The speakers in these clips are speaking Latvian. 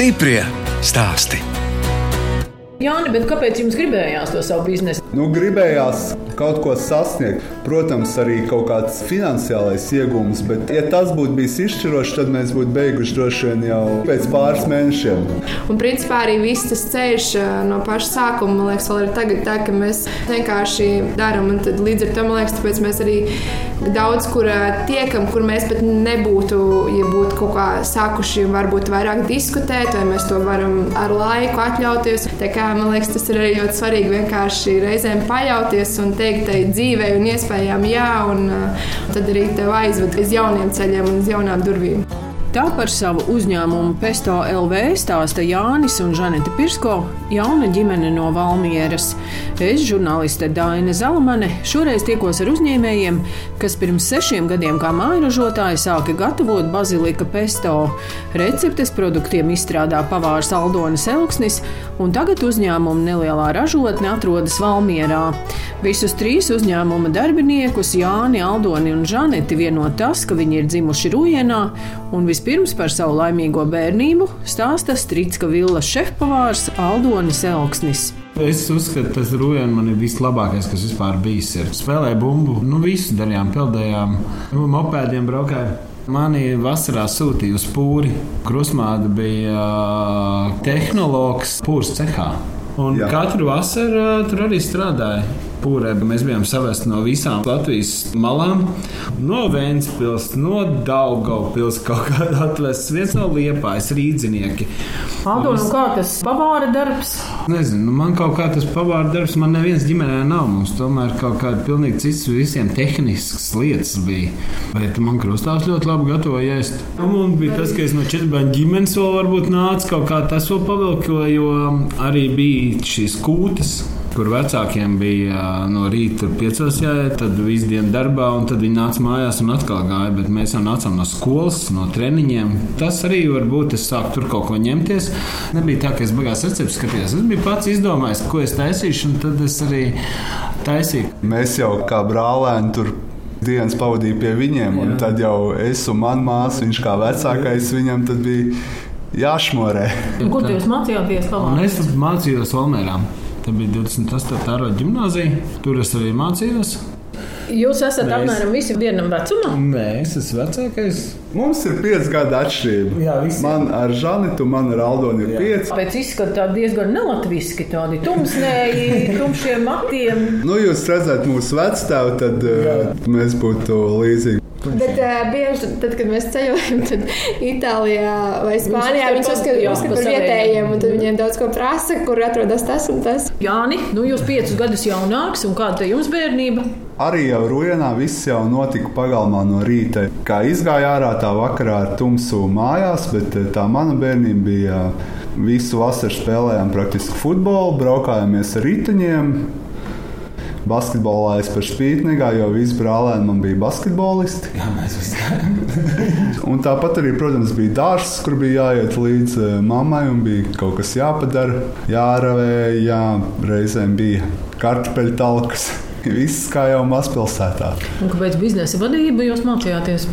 Stiprie stāsti. Jāni, bet kāpēc jums gribējās to savu biznesu? Nu, gribējās kaut ko sasniegt. Protams, arī kaut kāds finansiālais iegūms, bet, ja tas būtu bijis izšķirošs, tad mēs būtu beiguši droši vien jau pēc pāris mēnešiem. Un principā arī viss tas ceļš eh, no paša sākuma, man liekas, vēl ir tagad tā, ka mēs vienkārši darām. Un tad līdz ar to, man liekas, tāpēc mēs arī daudz kur eh, tiekam, kur mēs pat nebūtu, ja būtu kaut kā sākuši varbūt vairāk diskutēt, vai mēs to varam ar laiku atļauties. Tā kā man liekas, tas ir arī ļoti svarīgi vienkārši reizēm paļauties un teikt tai dzīvei un iespējām jā, un, un tad arī tev aizved uz jauniem ceļiem un uz jaunām durvīm. Tā par savu uzņēmumu Pesto LV stāsta Jānis un Žanete Pirsko, jauna ģimene no Valmieras. Es, žurnāliste Daina Zalamane, šoreiz tikos ar uzņēmējiem, kas pirms sešiem gadiem kā mājražotāji sāka gatavot bazilika pesto. Receptes produktiem izstrādā pavārs Aldonis Elksnis, un tagad uzņēmuma nelielā ražotne atrodas Valmierā. Visus trīs uzņēmuma darbiniekus, Jāni, Aldoni un Žaneti, vieno tas, ka viņi ir dzimuši Rujienā un vispirms par savu laimīgo bērnību stāsta Strīdska villas šefpavārs Aldonis Elksnis. Es uzskatu, tas Rujens man ir vislabākais, kas vispār bijis. Ir. Spēlēja bumbu, nu visu darījām, peldējām, nu, mopēdiem braukājām. Mani vasarā sūtīja uz pūri. Krusmāda bija tehnologs pūrs cehā. Un Jā. katru vasaru tur arī strādāja pūrē. Mēs bijām savesti no visām Latvijas malām. No Vēncpils, no Daugavpils kaut kādā atvests viens no Liepājas rīdzinieki. Aldo, nu kā tas pavāra darbs? Nezinu, nu man kaut kā tas pavāra darbs, man neviens ģimenē nav. Mums tomēr kaut kāda pilnīgi cits visiem tehnisks lietas bija. Bet man krustāvs ļoti labi gatavoja ēst. Un man bija tas, ka es no četrbaņu ģimenes vēl varbūt nācu kaut kā tas vēl pavilko, jo arī bija šīs kūtas kur vecākiem bija no rīta piecos jāiet, tad visu dienu darbā, un tad viņi nāca mājās un atkal gāja. Bet mēs jau nācām no skolas, no treniņiem. Tas arī var būt, es sāku tur kaut ko ņemties. Nebija tā, ka es beigās recepti skatījos. Es biju pats izdomājis, ko es taisīšu, un tad es arī taisīju. Mēs jau kā brālēni tur dienas pavadīju pie viņiem. Tad jau es un mana māsa, viņš kā vecākais, viņam bija jāšmorē. Kur jūs mācījāties? Es mācījos Valmērā. Tā bija 28. gada gimnāzija. Tur es arī mācījos. Jūs esat Mēs... apmēram visi vienam vecumam? Nē, es esmu vecākais. Mums ir pieci gadi atšķirība. Jā, visi. Man ar Žanitu, man ar Aldonu ir Jā. pieci. Pēc izskata diezgan nelatviski, tādi tumsnēji, tumšiem matiem. nu, jūs redzat mūsu vecstāvu, tad Jā. uh, mēs būtu līdzīgi. Bet uh, bieži, tad, kad mēs ceļojam, tad Itālijā vai Spānijā viņi uzskata par vietējiem, un tad viņiem daudz ko prasa, kur atrodas tas un tas. Jāni, nu jūs piecus gadus jaunāks, un kāda jums bērnība? Arī jau Rujanā viss jau notika pagalmā no rīta. Kā izgāja ārā tā vakarā ar tumsu mājās, bet tā mana bērnība bija visu vasaru spēlējām praktiski futbolu, braukājāmies ar riteņiem, basketbolā es par spīti negāju, jo visi brālēni man bija basketbolisti. Jā, mēs visi gājām. tāpat arī, protams, bija dārsts, kur bija jāiet līdz eh, mammai un bija kaut kas jāpadara, jāravē, jā, reizēm bija kartupeļu talkas. Viss kā jau mazpilsētā. Un kāpēc biznesa vadība jūs mācījāties?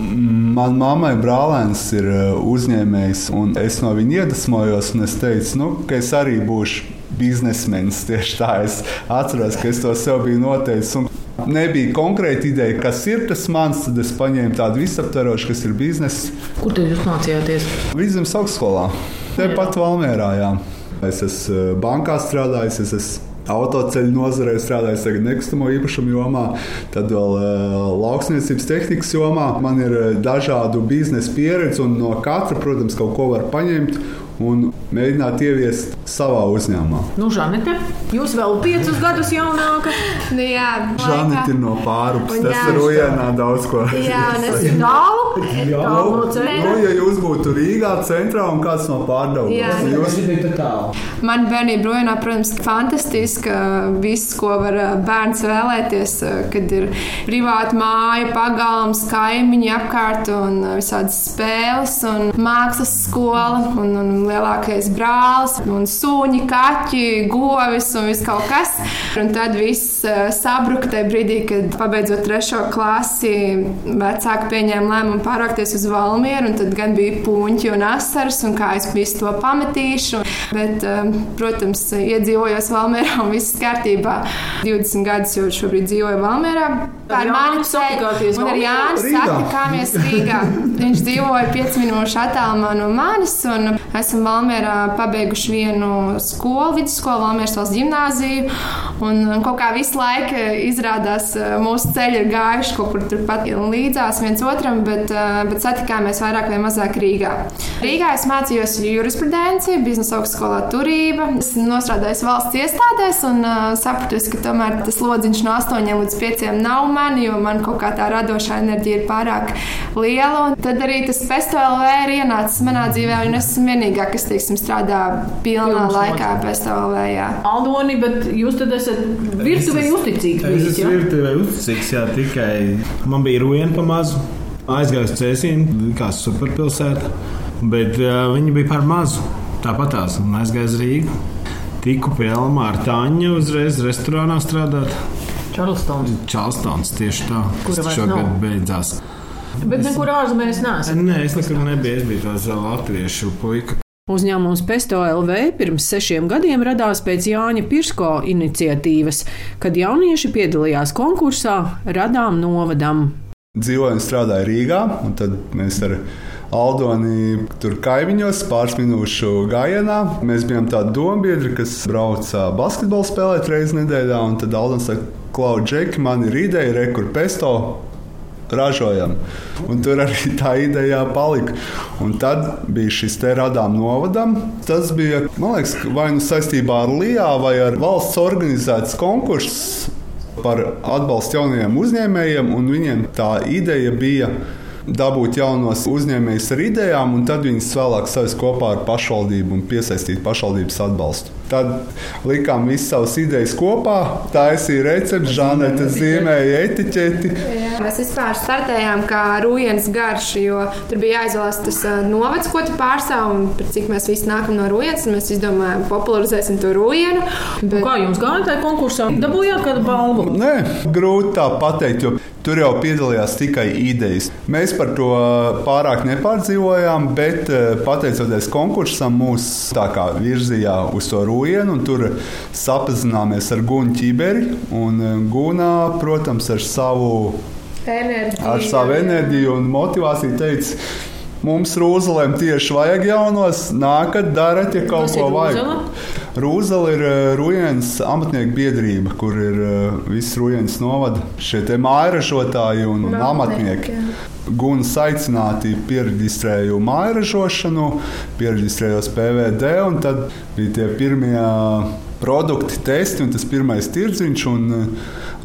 Manā mammai brālēns ir eh, uzņēmējs, un es no viņa iedvesmojos. Es teicu, nu, ka es arī būšu biznesmenis. Tieši tā es atceros, ka es to sev biju noteicis. Un nebija konkrēta ideja, kas ir tas mans. Tad es paņēmu tādu visaptverošu, kas ir biznesa. Kur tad jūs mācījāties? Vidzemes augstskolā. Tepat Valmērā. Jā. Es esmu eh, bankā strādājis, es esmu autoceļu nozarē strādājis, tagad nekustamo īpašumu jomā, tad vēl uh, lauksniecības tehnikas jomā. Man ir uh, dažādu biznesa pieredze, un no katra, protams, kaut ko var paņemt un mēģināt ieviest savā uzņēmumā. Nu, Žanete, jūs vēl piecus gadus jaunāka. Nu, jā, Žanete ir no pārupas. Tas ir Rujānā daudz ko. Jā, un es no centra. Nu, ja jūs būtu Rīgā centrā un kāds no pārdaugās, tad jūs būtu tālu. Man bērnība Rujānā, protams, fantastiska. Viss, ko var bērns vēlēties, kad ir privāta māja, pagalms, kaimiņi apkārt un visādas spēles un mākslas skola. Un, un lielākais brālis, un suņi, kaķi, govis un viss kaut kas. Un tad viss sabruka tajā brīdī, kad pabeidzot trešo klasi, vecāki pieņēma lēmumu pārākties uz Valmieru, un tad gan bija puņķi un asaras, un kā es visu to pametīšu. Bet, um, protams, iedzīvojos Valmierā un viss kārtībā. 20 gadus jau šobrīd dzīvoju Valmierā. Ir mani satikāties Un ar Jānis satikāmies Rīgā. Viņš dzīvoja 5 minūšu attālumā no manis, un esam Valmierā pabeiguši vienu skolu, vidusskolu, Valmieras valsts gimnāziju. Un kaut kā visu laiku izrādās eh, mūsu ceļi ir gājuši kaut kur turpat līdzās viens otram, bet, eh, bet satikāmies vairāk vai mazāk Rīgā. Rīgā es mācījos jurisprudenci, biznesa augstskolā turība. Es nostrādāju valsts iestādēs un uh, sapratu, ka tomēr tas lodziņš no 8 līdz 5 nav man, jo man kaut kā tā radošā enerģija ir pārāk liela. Un tad arī tas festivāls ir ienācis manā dzīvē, un es esmu vienīgā, kas teiksim, strādā pilnā Pilns laikā festivālā. jā. Aldoni, bet jūs tad esat virtuvei uzticīgs. Es bijis, esmu virtuvē uzticīgs, jā, tikai man bija ruņa pa mazu. Aizgāju uz Cēsīnu, kā superpilsēta, bet uh, viņi bija par mazu. Tāpat tās, un aizgāju uz Rīgu. Tiku pie Elmā ar Tāņu uzreiz restorānā strādāt. Čarlstons. Čālstons tieši tā, kas šogad nav? beidzās. Bet nekur ārzemēs neesat. Nē, es nekur nebiju. Es biju tāds latviešu puika. Uzņēmums Pesto LV pirms sešiem gadiem radās pēc Jāņa Pirsko iniciatīvas, kad jaunieši piedalījās konkursā Radām novadam. Dzīvoju un strādāju Rīgā, un tad mēs ar Aldoni tur kaimiņos pāris minūšu gājienā. Mēs bijām tādi dombiedri, kas brauca basketbolu spēlēt reizes nedēļā, un tad Aldons saka, Klau, Džeki, man ir ideja, rekur pesto. Ražojam. Un tur arī tā ideja palika. Un tad bija šis te radām novadam. Tas bija, man liekas, vai nu saistībā ar LIBā vai ar valsts organizēts konkurss par atbalstu jaunajiem uzņēmējiem, un viņiem tā ideja bija dabūt jaunos uzņēmējus ar idejām, un tad viņus vēlāk savus kopā ar pašvaldību un piesaistīt pašvaldības atbalstu. Tad likām visas savas idejas kopā, taisīja recepti, žanrēta zīmēja etiķeti. Jā, Mēs vispār startējām kā rūjienas garš, jo tur bija jāizvēlas tas novads, ko tu pārstāv, un par cik mēs visi nākam no rūjienas. un Mēs izdomājām, popularizēsim to rūjienu. Bet... Kā jums gāja tajā konkursā? Dabūjāt kādu balvu? Nē, grūti tā pateikt, jo tur jau piedalījās tikai idejas. Mēs par to pārāk nepārdzīvojām, bet pateicoties konkursam, mūs tā kā virzīja uz to rūjienu, un tur sapazināmies ar Gunu ķiberi. Un eh, Gunā, protams, ar savu Enerģija. ar savu enerģiju un motivāciju teica, mums Rūzelēm tieši vajag jaunos, nākat, darat, ja kaut ko vajag. Rūzele? Rūzela ir eh, Rujens amatnieku biedrība, kur ir eh, viss Rujens novada šie te mājražotāji un Un amatnieki. amatnieki, Gunas aicināti pierakstēju mājražošanu, pierakstējos PVD, un tad bija tie pirmie produkti, testi un tas pirmais tirdziņš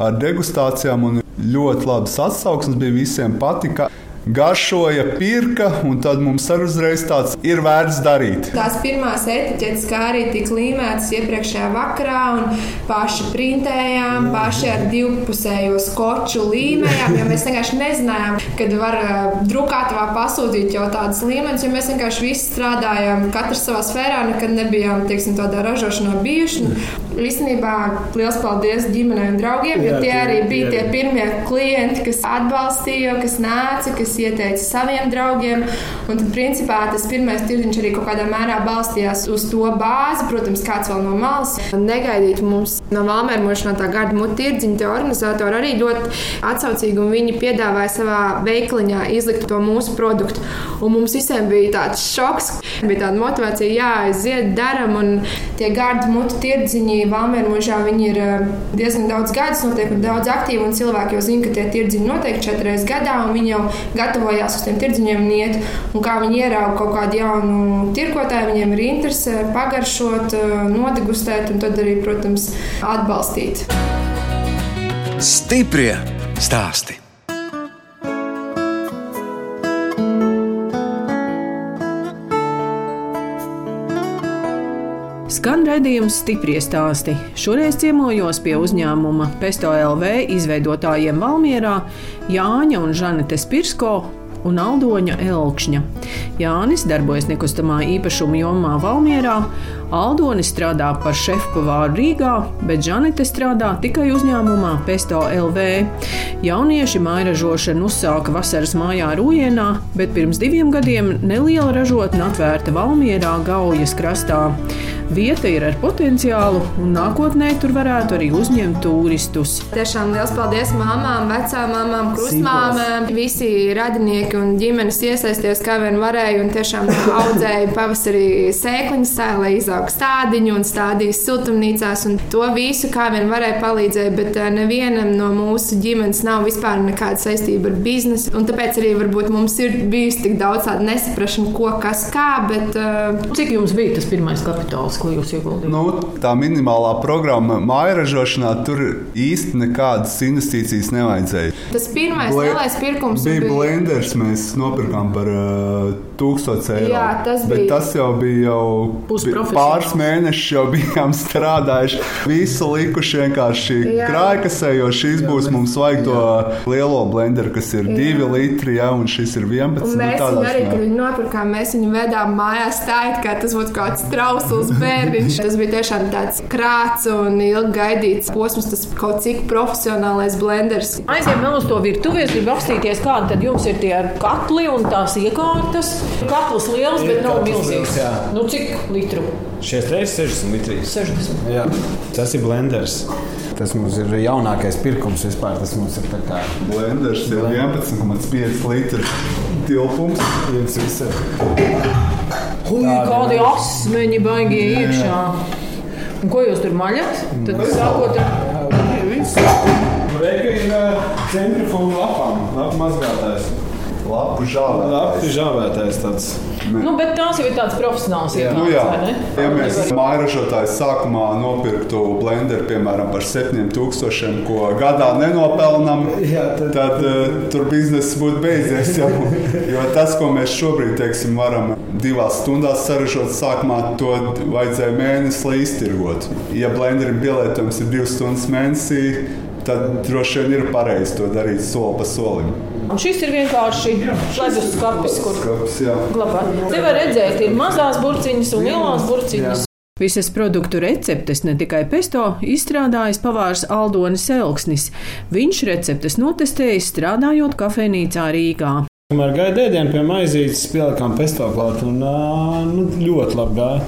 ar degustācijām. Ļoti labas atsauksmes bija visiem patika. Garšoja, pirka, un tad mums arī uzreiz tāds ir vērts darīt. Tās pirmās etiķetes, kā arī tika līmētas iepriekšējā vakarā, un paši printējām, paši ar divpusējo skoču līmējām. Jo mēs vienkārši nezinājām, kad var uh, drukātavā pasūtīt jau tādas līmeņus, jo mēs vienkārši visi strādājām, katrs savā sfērā, nekad nebijām teiksim, tādā ražošanā bijuši. Īstenībā liels paldies ģimenei un draugiem, jo Jā, tie tie- arī bija tie tie arī. pirmie klienti, kas atbalstīja, kas nāca, kas ieteica saviem draugiem. Un tad, principā, tas pirmais tirdziņš arī kaut kādā mērā balstījās uz to bāzi, protams, kāds vēl no malas. Negaidīt mums no Valmērmoša no tā gada mutu tirdziņa, tie organizatori arī ļoti atsaucīgi, un viņi piedāvāja savā veikaliņā izlikt to mūsu produktu. Un mums visiem bija tāds šoks, bija tāda motivācija, jā, aiziet, daram, un tie gada mutu tirdziņi Valmērmožā, viņi ir eh, diezgan daudz gadus, notiek daudz aktīvi, un cilvēki jau zina, ka tie tirdziņi notiek četras gadā, un viņi jau gatavojās uz tiem tirdziņiem un iet. Un kā viņi ierauga kaut kādu jaunu tirgotāju, viņiem ir interese pagaršot, eh, nodegustēt un tad arī, protams, atbalstīt. Stiprie stāsti. Skan redzējums stipri stāsti. Šoreiz ciemojos pie uzņēmuma Pesto LV izveidotājiem Valmierā Jāņa un Žanete Spirsko un Aldoņa Elkšņa. Jānis darbojas nekustamā īpašuma jomā Valmierā, Aldonis strādā par šefpavāru Rīgā, bet Žanete strādā tikai uzņēmumā Pesto LV. Jaunieši mairažošanu uzsāka vasaras mājā Rūjienā, bet pirms diviem gadiem neliela ražotne atvērta Valmierā Gaujas krastā. Vieta ir ar potenciālu, un nākotnē tur varētu arī uzņemt turistus. Tiešām liels paldies mamām, vecām mamām, krustmāmām. Visi radinieki un ģimenes iesaistījās kā vien varēja un tiešām audzēja pavasarī sēkliņas lai izaugtu stādiņu un stādījis siltumnīcās. Un to visu kā vien varēja palīdzēt, bet eh, nevienam no mūsu ģimenes nav vispār nekāda saistība ar biznesu. Un tāpēc arī varbūt mums ir bijis tik daudz tādu nesaprašanu, ko kas kā. Bet, uh, Cik jums bija tas pirmais kapitāls, ko jūs ieguldījāt? Nu, tā minimālā programma māja ražošanā tur īsti nekādas investīcijas nevajadzēja. tas pirmais Ble- lielais pirkums bija blenders, mēs nopirkām par uh, 1000 eiro. Jā, tas Bet bija- tas jau bija jau pāris mēnešus, jau bijām strādājuši. Visu likuši vienkārši Jā. krājkasē, jo šīs būs mums vajag to lielo blenderu, kas ir 2 litri, ja, un šis ir 11. Un nu, mēs tādā viņu arī, kad viņu nopirkām, mēs viņu vedām mājās tā, it kā tas būtu kaut kāds trausls bērniņš. Tas bija tiešām tāds krāts un ilgi gaidīts posms, tas kaut cik profesionālais blenders. Aizejām vēl uz to virtuvi. Es gribu apstīties, kāda tad jums ir tie katli un tās iekārtas. Katls liels, bet nav milzīgs. Nu, cik litru? Šis reizes 60 litrīs. 60. Jā. Tas ir blenders. Tas mums ir jaunākais pirkums vispār. Tas mums ir tā kā Blenders ir 11,5 litri tilpums. viens visur. Ui, kādi asmeņi baigi iekšā. Un ko jūs tur maļat? Tad sākot ar Reika ir centrifuga lapām, lapu mazgātājs. Lapu žāvē. Lapu žāvētājs tāds. Nu, bet tās jau ir tādas profesionālas Nu, iekārtas, jā, vai ne? ja mēs mājražotājs sākumā nopirktu blenderu piemēram par 7000, ko gadā nenopelnām, Jā, tad- tad, uh, tur biznesa būtu beidzies. Jau. Jo tas, ko mēs šobrīd teiksim, varam divās stundās saražot, sākumā to vajadzēja mēnesi, lai iztirgotu. Ja blenderim pielietojums ir divas stundas mēnesī, tad droši vien ir pareizi to darīt soli pa solim. Un šis ir vienkārši ledus skapis, kur Skaps, jā. glabā. Te var redzēt, ir mazās burciņas un lielās burciņas. Visas produktu receptes, ne tikai pesto, izstrādājis pavārs Aldonis Elksnis. Viņš receptes notestējis strādājot kafejnīcā Rīgā. Kamēr gaidīju ēdienu pie maizītes, pielikām pesto klāt un nu, ļoti labi gāja.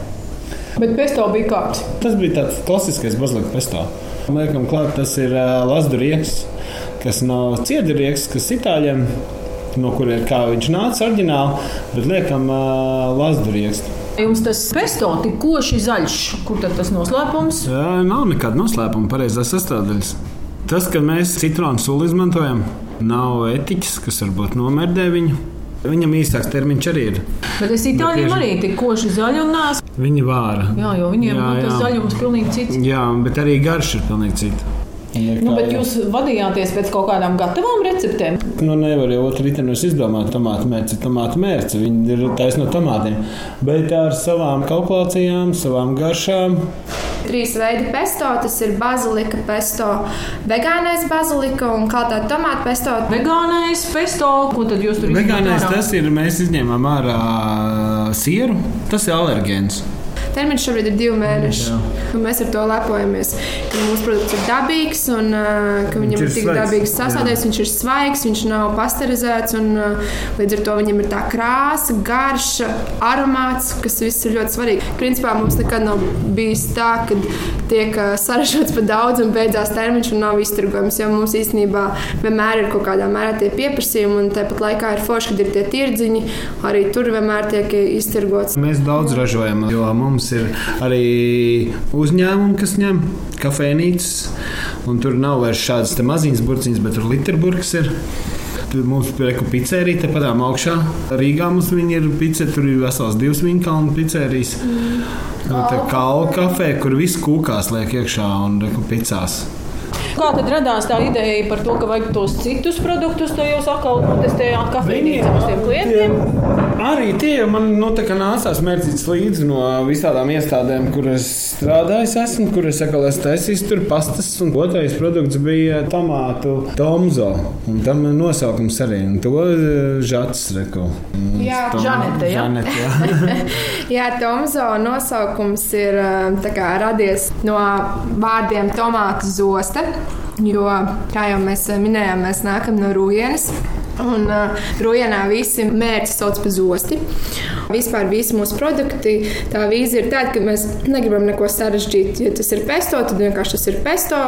Bet pesto bija kāds. Tas bija tāds klasiskais bazilika pesto. Liekam, klāt, tas ir uh, lasdurieks, kas nav ciedurieks, kas itāļiem, no kuriem kā viņš nāca oriģināli, bet liekam uh, lasdurieks. Jums tas pesto tik koši zaļš, kur tad tas noslēpums? Jā, nav nekāda noslēpuma, pareizās sastāvdaļas. Tas, ka mēs citronu sulu izmantojam, nav etiķis, kas varbūt nomērdē viņu. Viņam īstāks termiņš arī ir. Bet es itāļiem arī tik koši nāc. Viņa vāra. Jā, jo viņiem Jā, nu, tas jā. zaļums pilnīgi cits. Jā, bet arī garš ir pilnīgi cits. Nu, bet jūs vadījāties pēc kaut kādām gatavām receptēm. Nu, nevar jau otru rītu izdomāt, tomātu mērci, tomātu mērci. Viņi ir taisni no tomātiem. Bet ar savām kalkulācijām, savām garšām. Trīs veidi pesto. Tas ir bazilika pesto, vegānais bazilika un kā tāda tomāta pesto. Vegānais pesto, ko tad jūs tur Vegānais izņemat ārā? tas ir, mēs izņēmām ārā sieru. Tas ir alergēns. Termiņš šobrīd ir divi mēneši. Un Mēs ar to lepojamies. Ka mūsu produkts ir dabīgs un ka viņam ir tik dabīgs sastāvdaļas. Viņš ir svaigs, viņš nav pasteurizēts. Un, līdz ar to viņam ir tā krāsa, garša, aromāts, kas viss ir ļoti svarīgi. Principā mums nekad nav bijis tā, ka tiek saražots par daudz un beidzās termiņš un nav izturgojums. Jo mums īstenībā vienmēr ir kaut kādā mērā tie pieprasījumi un tāpat laikā ir forši, kad ir tie tirdziņi. Arī tur vienmēr tiek izturgots. Mēs daudz ražojam, jo mums ir arī uzņēmumi, kas ņem kafejnīcas. un Tur nav vairs šādas te maziņas burciņas, bet tur literburgas ir. Tur Mums ir reku pizzerija, te padām augšā. Rīgā mums viņi ir pizzerija, tur ir vesels divas vinkalnu pizzerijas. Tā kā kafē, kur viss kūkās liek iekšā un reku pizzās. Kā tad radās tā ideja par to, ka vajag tos citus produktus, to jūs atkal testējāt kafejnīcā uz tiem klientiem? Arī tie man nu, nācās mērķis līdzi no visām iestādēm, kur es strādāju. Es esmu, kur es atkal esmu taisījis tur pastas, un otrais produkts bija tomātu tomzo. Un tam nosaukums arī. Un to eh, žats reko. Jā, Tom, Žanete, jā. Žanete, jā. Jā, Tomzo nosaukums ir eh, kā, radies no vārdiem tomātu zosta. Jo, kā jau mēs minējām, mēs nākam no Rūjienas. Un uh, Rujanā visi mērķi sauc par zosti. Vispār visi mūsu produkti, tā vīzija ir tāda, ka mēs negribam neko sarežģīt. Ja tas ir pesto, tad vienkārši tas ir pesto,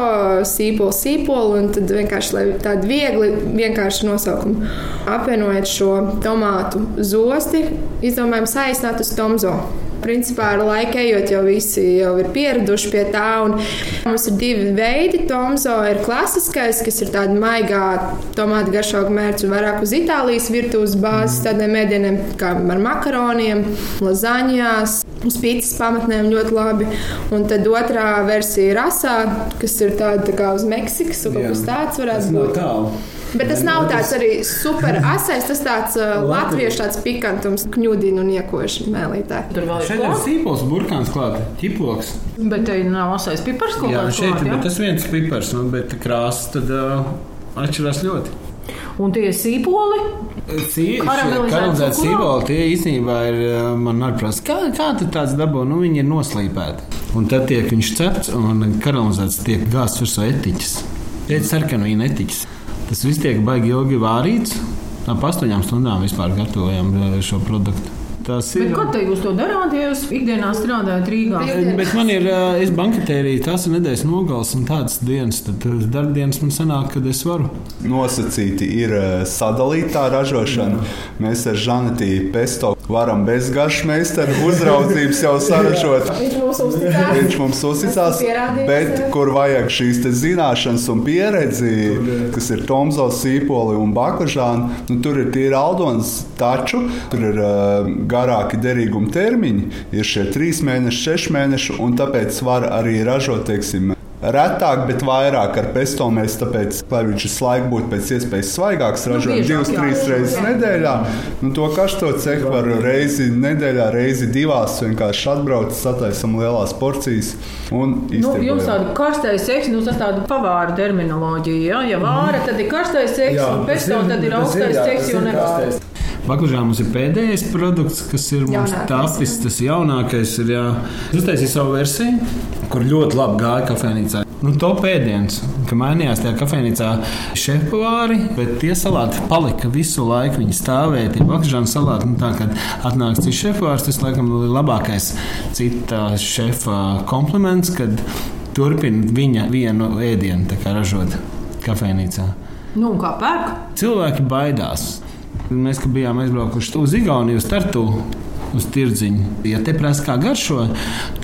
sīpols, sīpols, un tad vienkārši tādu viegli, vienkārši nosaukumu. Apvienojot šo tomātu zosti, izdomājam saīsināt uz tomzo. Principā ar laiku ejot, jau visi jau ir pieraduši pie tā. Mums ir divi veidi. Tomzo ir klasiskais, kas ir tāds maigā tomātu garšaugu mērķis un vairāk uz Itālijas virtuves bāzes, tādiem mēdieniem kā ar makaroniem, lazaņās. Uz pīcis pamatnēm ļoti labi. Un tad otrā versija ir asā, kas ir tāda tā kā uz Meksikas, kaut kas tāds varētu būt. Tālu. Bet tas nav tāds arī super asais, tas tāds uh, latviešu tāds pikantums, kņudina un iekoši mēlītē. Tur vēl Šeit ir klāt. sīpols, burkāns klāts, ķiploks. Bet te nav asais pipars kaut Jā, kāds. šeit klāt, ir jā? bet tas viens pipars, nu, bet krāsa tad uh, atšķirās ļoti. Un tie sīpoli. Karamelizēta sīpola, tie īstenībā ir uh, man prasa, kā, kā tu tāds dabū, nu viņi ir noslīpēti. Un tad tiek viņš cepts un karamelizēts tiek gāzts virsū etiķis. Tiek sarkanu vīna etiķis. Tas viss tiek baigi ilgi vārīts. Ap astoņām stundām vispār gatavojam uh, šo produktu. Tas Bet ko te jūs to darāt, ja jūs ikdienā strādājat Rīgā? Bet man ir, ā, es banketēriju, tās ir nedēļas nogales un tādas dienas. Tad ā, darbdienas man sanāk, kad es varu. Nosacīti ir eh, sadalītā ražošana. Mēs ar Žanetī Pesto varam bez garšmeistara uzraudzības jau saražot. Viņš mums uzticās. Viņš mums uzticās, bet jā. kur vajag šīs te zināšanas un pieredzi, kas ir Tomzo, Sīpoli un Bakažāna, nu, tur ir tīri aldons, taču tur ir uh, garāki derīguma termiņi. Ir šie trīs mēneši, seši mēneši, un tāpēc var arī ražot, teiksim, Retāk, bet vairāk ar pesto mēs, tāpēc, lai viņš visu laiku būtu pēc iespējas svaigāks, ražojam biežāk, divas, jā. trīs reizes nedēļā. Nu, to karsto cehu var reizi nedēļā, reizi divās vienkārši atbraukt, sataisam lielās porcijas. un Nu, jums tāda karstais seks, nu, tas tāda pavāra terminoloģija. Ja, ja vāra, tad ir karstais seks, un pēc tam tad ir augstais seks, jo nevāra. Baklažā mums ir pēdējais produkts, kas ir mums tapis. Tas jaunākais ir. Jā. Es uztaisīju savu versiju, kur ļoti labi gāja kafejnīcā. Nu, to pēdienas, ka mainījās tajā kafejnīcā šefpavāri, bet tie salāti palika visu laiku. Viņi stāvēja, tie baklažāna salāti. Nu, tā, kad atnāks cits šefpavārs, tas laikam labākais cita šefa kompliments, kad turpina viņa vienu ēdienu ražot kafejnīcā. Nu, kā pērk? Cilvēki baidās. Mēs, bijām aizbraukuši uz Igauniju, uz Tartu, uz tirdziņu, ja te prasa, kā garšo,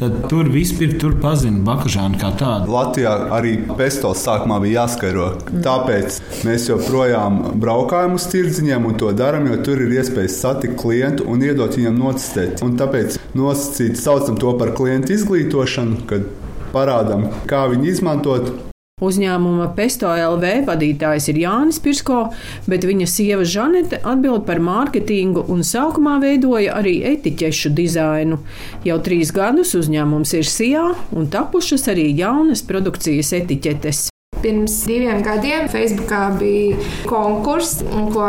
tad tur vispirms tur pazina baklažānu kā tādu. Latvijā arī pesto sākumā bija jāskaidro. Tāpēc mēs joprojām braukājam uz tirdziņiem un to darām, jo tur ir iespējas satikt klientu un iedot viņam nocistēt. Un tāpēc nosacīt saucam to par klientu izglītošanu, kad parādām, kā viņu izmantot. Uzņēmuma Pesto LV vadītājs ir Jānis Pirsko, bet viņa sieva Žanete atbild par mārketingu un sākumā veidoja arī etiķešu dizainu. Jau trīs gadus uzņēmums ir Sijā un tapušas arī jaunas produkcijas etiķetes. Pirms diviem gadiem Facebookā bija konkurss, ko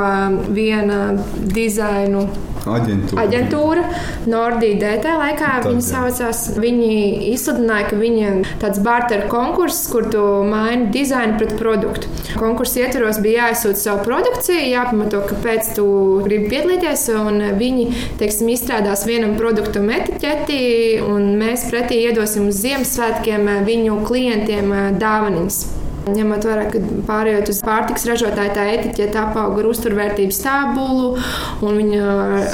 viena dizainu Aģentūra. aģentūra, Nordija DT laikā Tad, viņi saucās. Viņi izsludināja, ka viņiem tāds barteru konkurss, kur tu maini dizainu pret produktu. Konkursa ietvaros bija jāizsūta savu produkciju, jāpamato, kāpēc tu gribi piedalīties, un viņi, teiksim, izstrādās vienam produktam etiķeti, un mēs pretī iedosim uz Ziemassvētkiem viņu klientiem dāvanas. Ņemot vērā, ka pārējot uz pārtiks ražotāju, tā etiķete apauga ar uzturvērtības tabulu un viņa ar,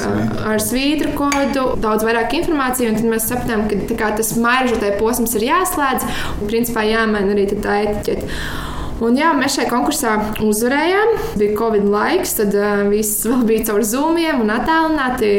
ar svītru kodu, daudz vairāk informācijas. un Tad mēs sapratām, ka kā, tas mairažotāju posms ir jāslēdz un principā jāmaina arī tā etiķete. Un, jā, mēs šajā konkursā uzvarējām. Bija Covid laiks, tad uh, viss vēl bija caur zūmiem un attālināti.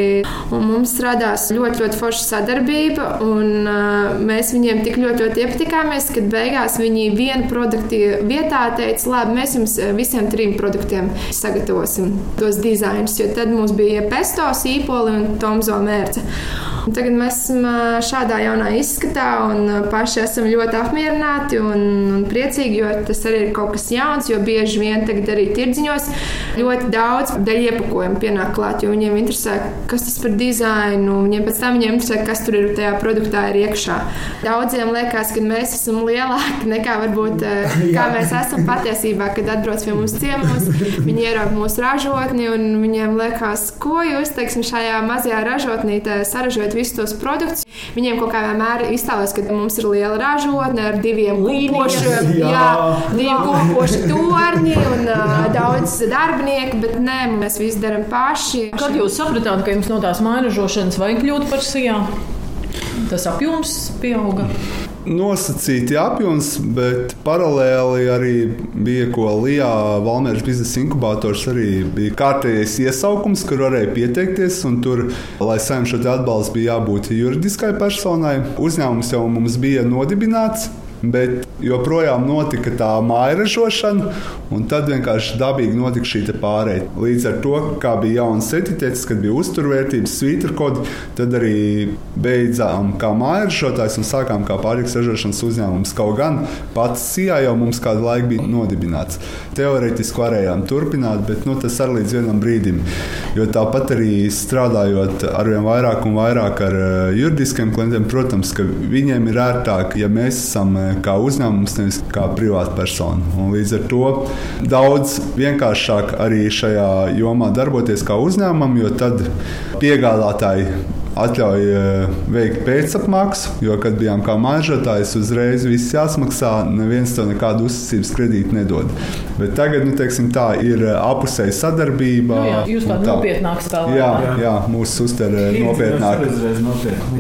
Un mums radās ļoti, ļoti forša sadarbība. Un, uh, mēs viņiem tik ļoti, ļoti iepatikāmies, ka beigās viņi vienu produktu vietā teica, labi, mēs jums visiem trim produktiem sagatavosim tos dizainus. Jo tad mums bija pesto, sīpoli un tomzo. Un tagad mēs esam šādā jaunā izskatā un paši esam ļoti apmierināti un, un priecīgi, jo tas arī ir kaut kas jauns. Jo bieži vien tagad arī tirdziņos ļoti daudz daļu iepakojumu pienāk klāt, jo viņiem interesē, kas tas par dizainu. Viņiem pēc tam viņiem interesē, kas tur ir tajā produktā ir iekšā. Daudziem liekas, ka mēs esam lielāki nekā varbūt kā mēs esam patiesībā, kad atbrauc pie mums ciemos. Viņi ierauga mūsu ražotni un viņiem liekas, ko jūs teiksim, šajā mazajā ražotnītē saražojat visus tos produktus. Viņiem kaut kādā mērā izstāsta, ka mums ir liela ražotne ar diviem kopošiem, jā. Jā, diviem kopošiem torņiem un uh, daudz darbinieku, bet nē, mēs visu darām paši. Kad jūs sapratāt, ka jums no tās mainažošanas vajag kļūt par sijā? Tas apjoms pieauga nosacīti apjoms, bet paralēli arī bija ko Lijā Valmēras biznesa inkubators. Arī bija kārtējais iesaukums, kur varēja pieteikties. Tur, lai saņemtu šo atbalstu, bija jābūt juridiskai personai. Uzņēmums jau mums bija nodibināts. Bet joprojām notika tā māja ražošana, un tad vienkārši dabīgi notika šī pārējai. Līdz ar to, kā bija jauns etiķetes, kad bija uzturvērtības, svītra kodi, tad arī beidzām kā māja ražotājs un sākām kā pārtiks ražošanas uzņēmums. Kaut gan pats CIA jau mums kādu laiku bija nodibināts. Teorētiski varējām turpināt, bet nu, tas arī līdz vienam brīdim. Jo tāpat arī strādājot ar vien vairāk un vairāk ar eh, juridiskiem klientiem, protams, ka viņiem ir ērtāk, ja mēs esam eh, kā uzņēmums, nevis kā privāta persona. Un līdz ar to daudz vienkāršāk arī šajā jomā darboties kā uzņēmumam, jo tad piegādātāji atļauj eh, veikt pēcapmaksu, jo, kad bijām kā maržotājs, uzreiz viss jāsmaksā, neviens to nekādu uzticības kredītu nedod. Bet tagad, nu, teiksim, tā ir eh, apusēja sadarbība. Nu, jā, jūs tādu tā. nopietnāku spēlējat. Jā, jā, jā, mūsu uztver eh, nopietnāk.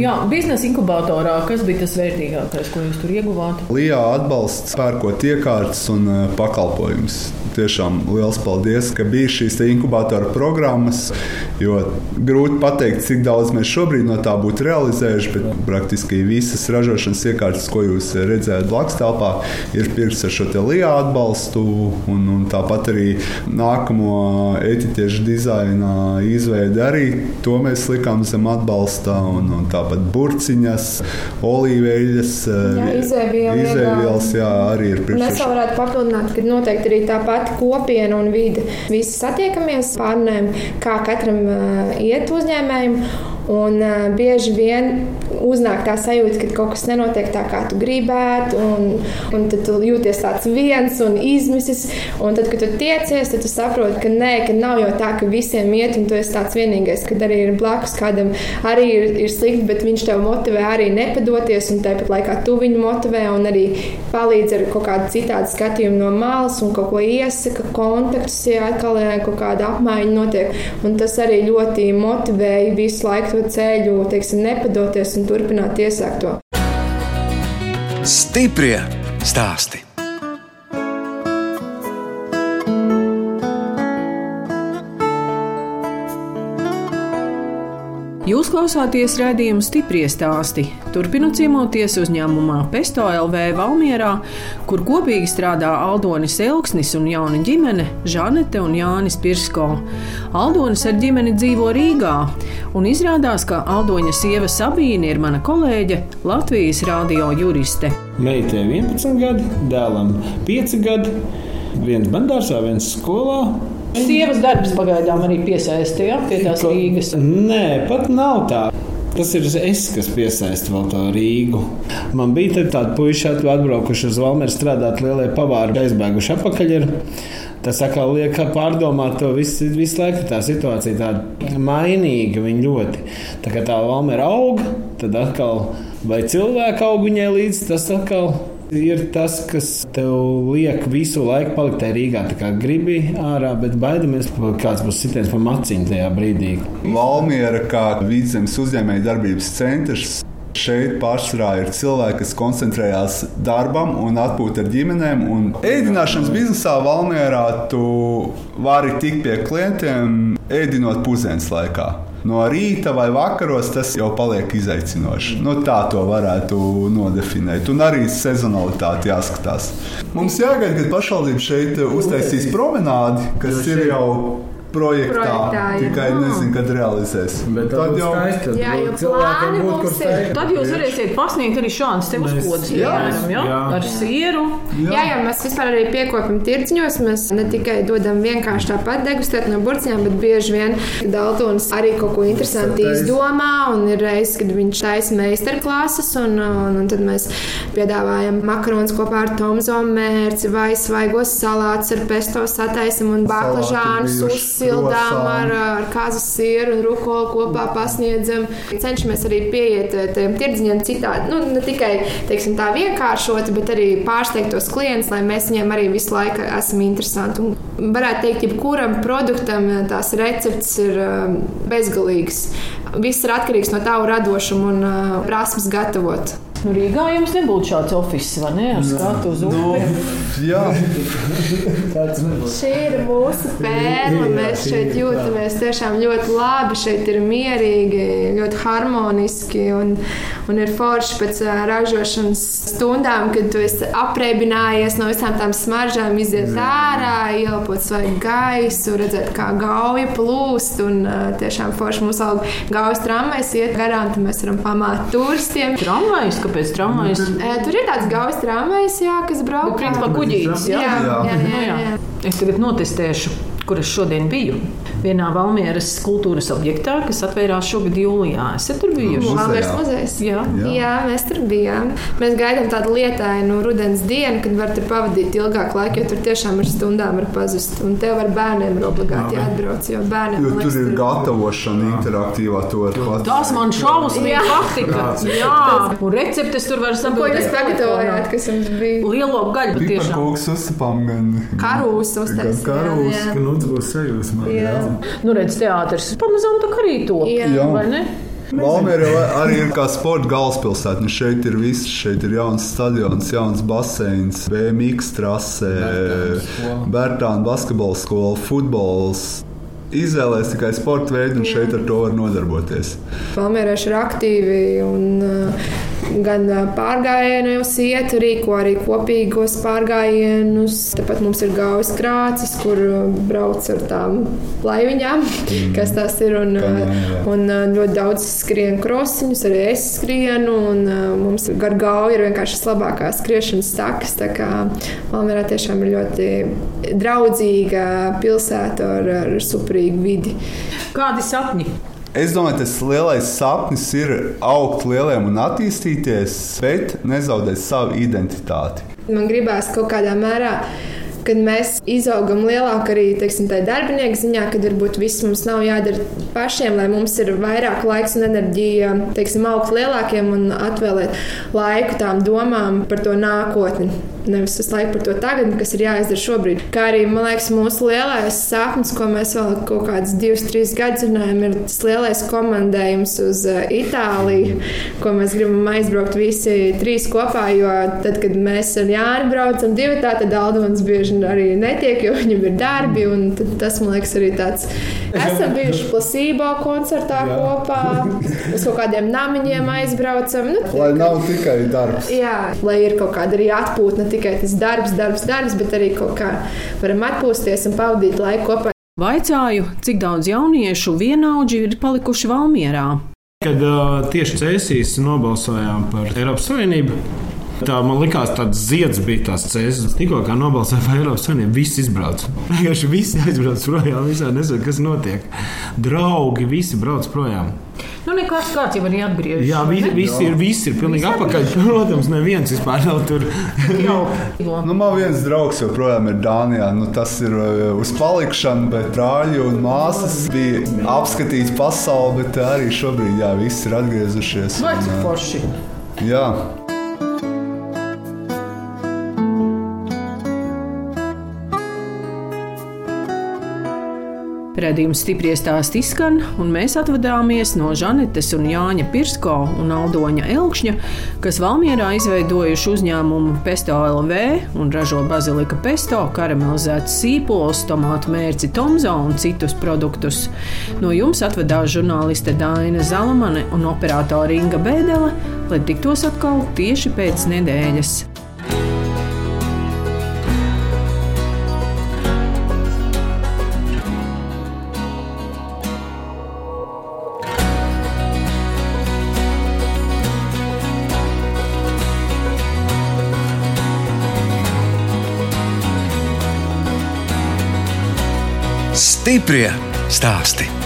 Jā, biznesa inkubatorā, kas bija tas vērtīgākais, ko jūs tur ieguvāt? Lijā atbalsts pērkot iekārtas un pakalpojumus. Tiešām liels paldies, ka bija šīs inkubatora programmas, jo grūti pateikt, cik daudz mēs šobrīd no tā būtu realizējuši, bet praktiski visas ražošanas iekārtas, ko jūs redzējāt blakus telpā, ir pirktas ar šo LIA atbalstu. Un, un tāpat arī nākamo etiķešu dizaina izveidi arī to mēs likām zem atbalsta. Un, un tāpat burciņas, olīveļas, izēvielas, jā, arī ir pirktas. Mēs varētu papildināt, ka noteikti arī tā pati kopiena un vide. Visi satiekamies, pārnēm, kā katram iet uzņēmējiem. Un uh, bieži vien uznāk tā sajūta, ka kaut kas nenotiek tā, kā tu gribētu, un, un tad tu jūties tāds viens un izmisis. Un tad, kad tu tiecies, tad tu saproti, ka nē, ka nav jau tā, ka visiem iet, un tu esi tāds vienīgais, kad arī ir blakus kādam arī ir, ir slikti, bet viņš tev motivē arī nepadoties, un tāpat laikā tu viņu motivē un arī palīdz ar kaut kādu citādu skatījumu no malas un kaut ko iesaka, kontaktus, ja atkal kaut kāda apmaiņa notiek. Un tas arī ļoti motivēja visu laiku to ceļu, teiksim, nepadoties un turpināt iesākto. Stiprie stāsti! Jūs klausāties raidījuma stipri stāstī. Turpinot ciemoties uzņēmumā Pesto LV Valmierā, kur kopīgi strādā Aldonis Elksnis un jauna ģimene Žanete un Jānis Pirsko. Aldonis ar ģimeni dzīvo Rīgā, un izrādās, ka Aldoņa sieva Sabīne ir mana kolēģe Latvijas radio juriste. Meitai 11 gadi, dēlam 5 gadi, viens bandārsā, viens skolā. Sievas darbs pagaidām arī piesaistīja pie tās Rīgas. Nē, pat nav tā. Tas ir es, kas piesaista vēl to Rīgu. Man bija tādi puiši, atbraukuši uz Valmēru strādāt, lielie pavāri, aizbēguši atpakaļ. Ir. Tas atkal liek pārdomāt to visu, visu laiku. Tā situācija tāda mainīga, viņa ļoti. Tā kā tā Valmēra aug, tad atkal vai cilvēku aug viņai līdzi, tas atkal ir tas, kas tev liek visu laiku palikt tajā Rīgā. Tā kā gribi ārā, bet baidamies, kāds būs sitiens pa maciņu tajā brīdī. Valmiera kā vidzemes uzņēmēja darbības centrs Šeit pārsvarā ir cilvēki, kas koncentrējās darbam un atpūta ar ģimenēm. Un ēdināšanas biznesā Valmjerā tu vari tikt pie klientiem ēdinot pusdienas laikā. No rīta vai vakaros tas jau paliek izaicinoši. Nu, tā to varētu nodefinēt. Un arī sezonalitāte jāskatās. Mums jāgaida, kad pašvaldība šeit uztaisīs promenādi, kas ir jau projektā. Projektā, jā. tikai nezinu, kad realizēs. Bet tad jau Jā, jo plāni mums ir. Tad jūs varēsiet pasniegt arī šādas te uzkodas, Jā. piemēram, ja? Jā. ar sieru. Jā, jā, mēs vispār arī piekopam tirdziņos. Mēs ne tikai dodam vienkārši tāpat degustēt no burciņām, bet bieži vien Daltons arī kaut ko interesantu izdomā. Un ir reizes, kad viņš taisa meistarklases, un, un, un tad mēs piedāvājam makaronus kopā ar tomzo mērci vai svaigos salātus ar pesto sataisam un baklažānus bijuši, krosāni. ar, ar kāzu sieru un rukolu kopā pasniedzam. Cenšamies arī pieiet eh, tiem tirdziņiem citādi. Nu, ne tikai teiksim, tā vienkāršoti, bet arī pārsteigt tos klientus, lai mēs viņiem arī visu laiku esam interesanti. Un varētu teikt, jebkuram produktam eh, tās receptes ir eh, bezgalīgas. Viss ir atkarīgs no tava radošuma un prasmes gatavot. Nu, Rīgā jums nebūtu šāds oficiāls, vai ne? Ar skatu uz Nu, upi. jā, tāds nebūs. Šī ir mūsu pērle. Mēs šeit jūtamies tiešām ļoti labi. Šeit ir mierīgi, ļoti harmoniski un, un ir forši pēc ražošanas stundām, kad tu esi apreibinājies no visām tām smaržām, iziet ārā, ielpot svaigu gaisu, redzēt, kā gauja plūst. Un tiešām forši vēl gaujas tramvajs iet garām, tad mēs varam pamāt turistiem. Tramvajs, kāpēc tramvajs? Ē, Tur ir tāds gaujas tramvajs, jā, kas brauc. principā kuģītis, jā. Jā, jā, jā, Nu, jā, jā. Es tagad notestēšu, kur es šodien biju. Vienā Valmieras kultūras objektā, kas atvērās šogad jūlijā. Esat tur bijuši? Muzejā. Valmieras muzejs. Jā. Jā. Jā, mēs tur bijām. Mēs gaidām tādu lietainu rudens dienu, kad var tur pavadīt ilgāku laiku, jo tur tiešām ir stundām var pazust. Un tev ar bērniem ir obligāti jāatbrauc, jo bērniem jo man tur liekas, ir gatavošana interaktīvā. To var pats. Tas man šausmīgi Jā. patika. Jā, un receptes tur var Ko sabūt. jūs pagatavojāt, kas jums bija? Lielo gaļu patiešām. kūks uzsapām gan Karūs uztaisījām. karūs. jā. Ka nu būs sajūsmā. Jā. Nu, redz, teātris pamazām tā arī to. Jā. Jā. Vai ne? Valmiera arī ir kā sporta galvaspilsēta. Nu, šeit ir viss. Šeit ir jauns stadions, jauns baseins, BMX trase, Bērtāna basketbola skola, futbols. Izvēlēties tikai sporta veidu, un šeit ar to var nodarboties. Palmērieši ir aktīvi un uh, gan pārgājienos iet, rīko arī kopīgos pārgājienus. Tāpat mums ir gaujas krācis, kur brauc ar tām laiviņām, mm. kas tas ir. Un, Kaņā, jā. un ļoti daudz skrien krosiņus, arī es skrienu. Un, mums gar gauju ir vienkārši labākās skriešanas takas. Tā kā Palmērā tiešām ir ļoti draudzīga pilsēta ar, ar superīgu vidi. Kādi sapņi? Es domāju, tas lielais sapnis ir augt lieliem un attīstīties, bet nezaudēt savu identitāti. Man gribās kaut kādā mērā. Kad mēs izaugam lielāk, arī teiksim, darbinieku ziņā, kad varbūt viss mums nav jādara pašiem, lai mums ir vairāk laiks un enerģija, teiksim, augt lielākiem un atvēlēt laiku tām domām par to nākotni. Nevis visu laiku par to tagad, kas ir jāizdara šobrīd. Kā arī, man liekas, mūsu lielais sapnis, ko mēs vēl kaut kādus divus, trīs gadus runājam, ir tas lielais komandējums uz eh, Itāliju, ko mēs gribam aizbraukt visi trīs kopā. Jo tad, kad mēs ar Jāni braucam divi, tā, tad Aldons bieži arī netiek, jo viņam ir darbi. un tad Tas, man liekas, arī tāds. Esam bijuši plasībā koncertā Jā. kopā, uz kaut kādiem namiņiem aizbraucam. Nu, Lai nav tikai darbs. Jā, lai ir kaut kāda arī atpūta, ne tikai tas darbs, darbs, darbs, bet arī kaut kā varam atpūsties un pavadīt laiku kopā. Vaicāju, cik daudz jauniešu vienaudži ir palikuši Valmierā. Kad uh, tieši cēsīs nobalsojām par Eiropas Savienību, tā man likās, tāds zieds bija tās cēsis. Tikko kā nobalsoja par Eiropas Savienību, viss izbrauc. Vienkārši visi aizbrauc projām, visā nezinu, kas notiek. Draugi visi brauc projām. Nu, nekas kāds jau arī atgriežas. Jā, visi, visi ir, visi ir pilnīgi apakaļ. Protams, neviens vispār nav tur. Nu, man viens draugs joprojām ir Dānijā. Nu, tas ir uh, uz palikšanu, bet brāļi un māsas bija apskatīts pasauli, bet arī šobrīd jā, visi ir atgriezušies. Vai cik uh, forši? Jā, Redījums stipri stāst izskan, un mēs atvadāmies no Žanetes un Jāņa Pirsko un Aldoņa Elkšņa, kas Valmierā izveidojuši uzņēmumu Pesto LV un ražo bazilika pesto, karamelizētas sīpols, tomātu mērci Tomzo un citus produktus. No jums atvedās žurnāliste Daina Zalamane un operātore Inga Bēdele, lai tiktos atkal tieši pēc nedēļas. Stiprie stāsti.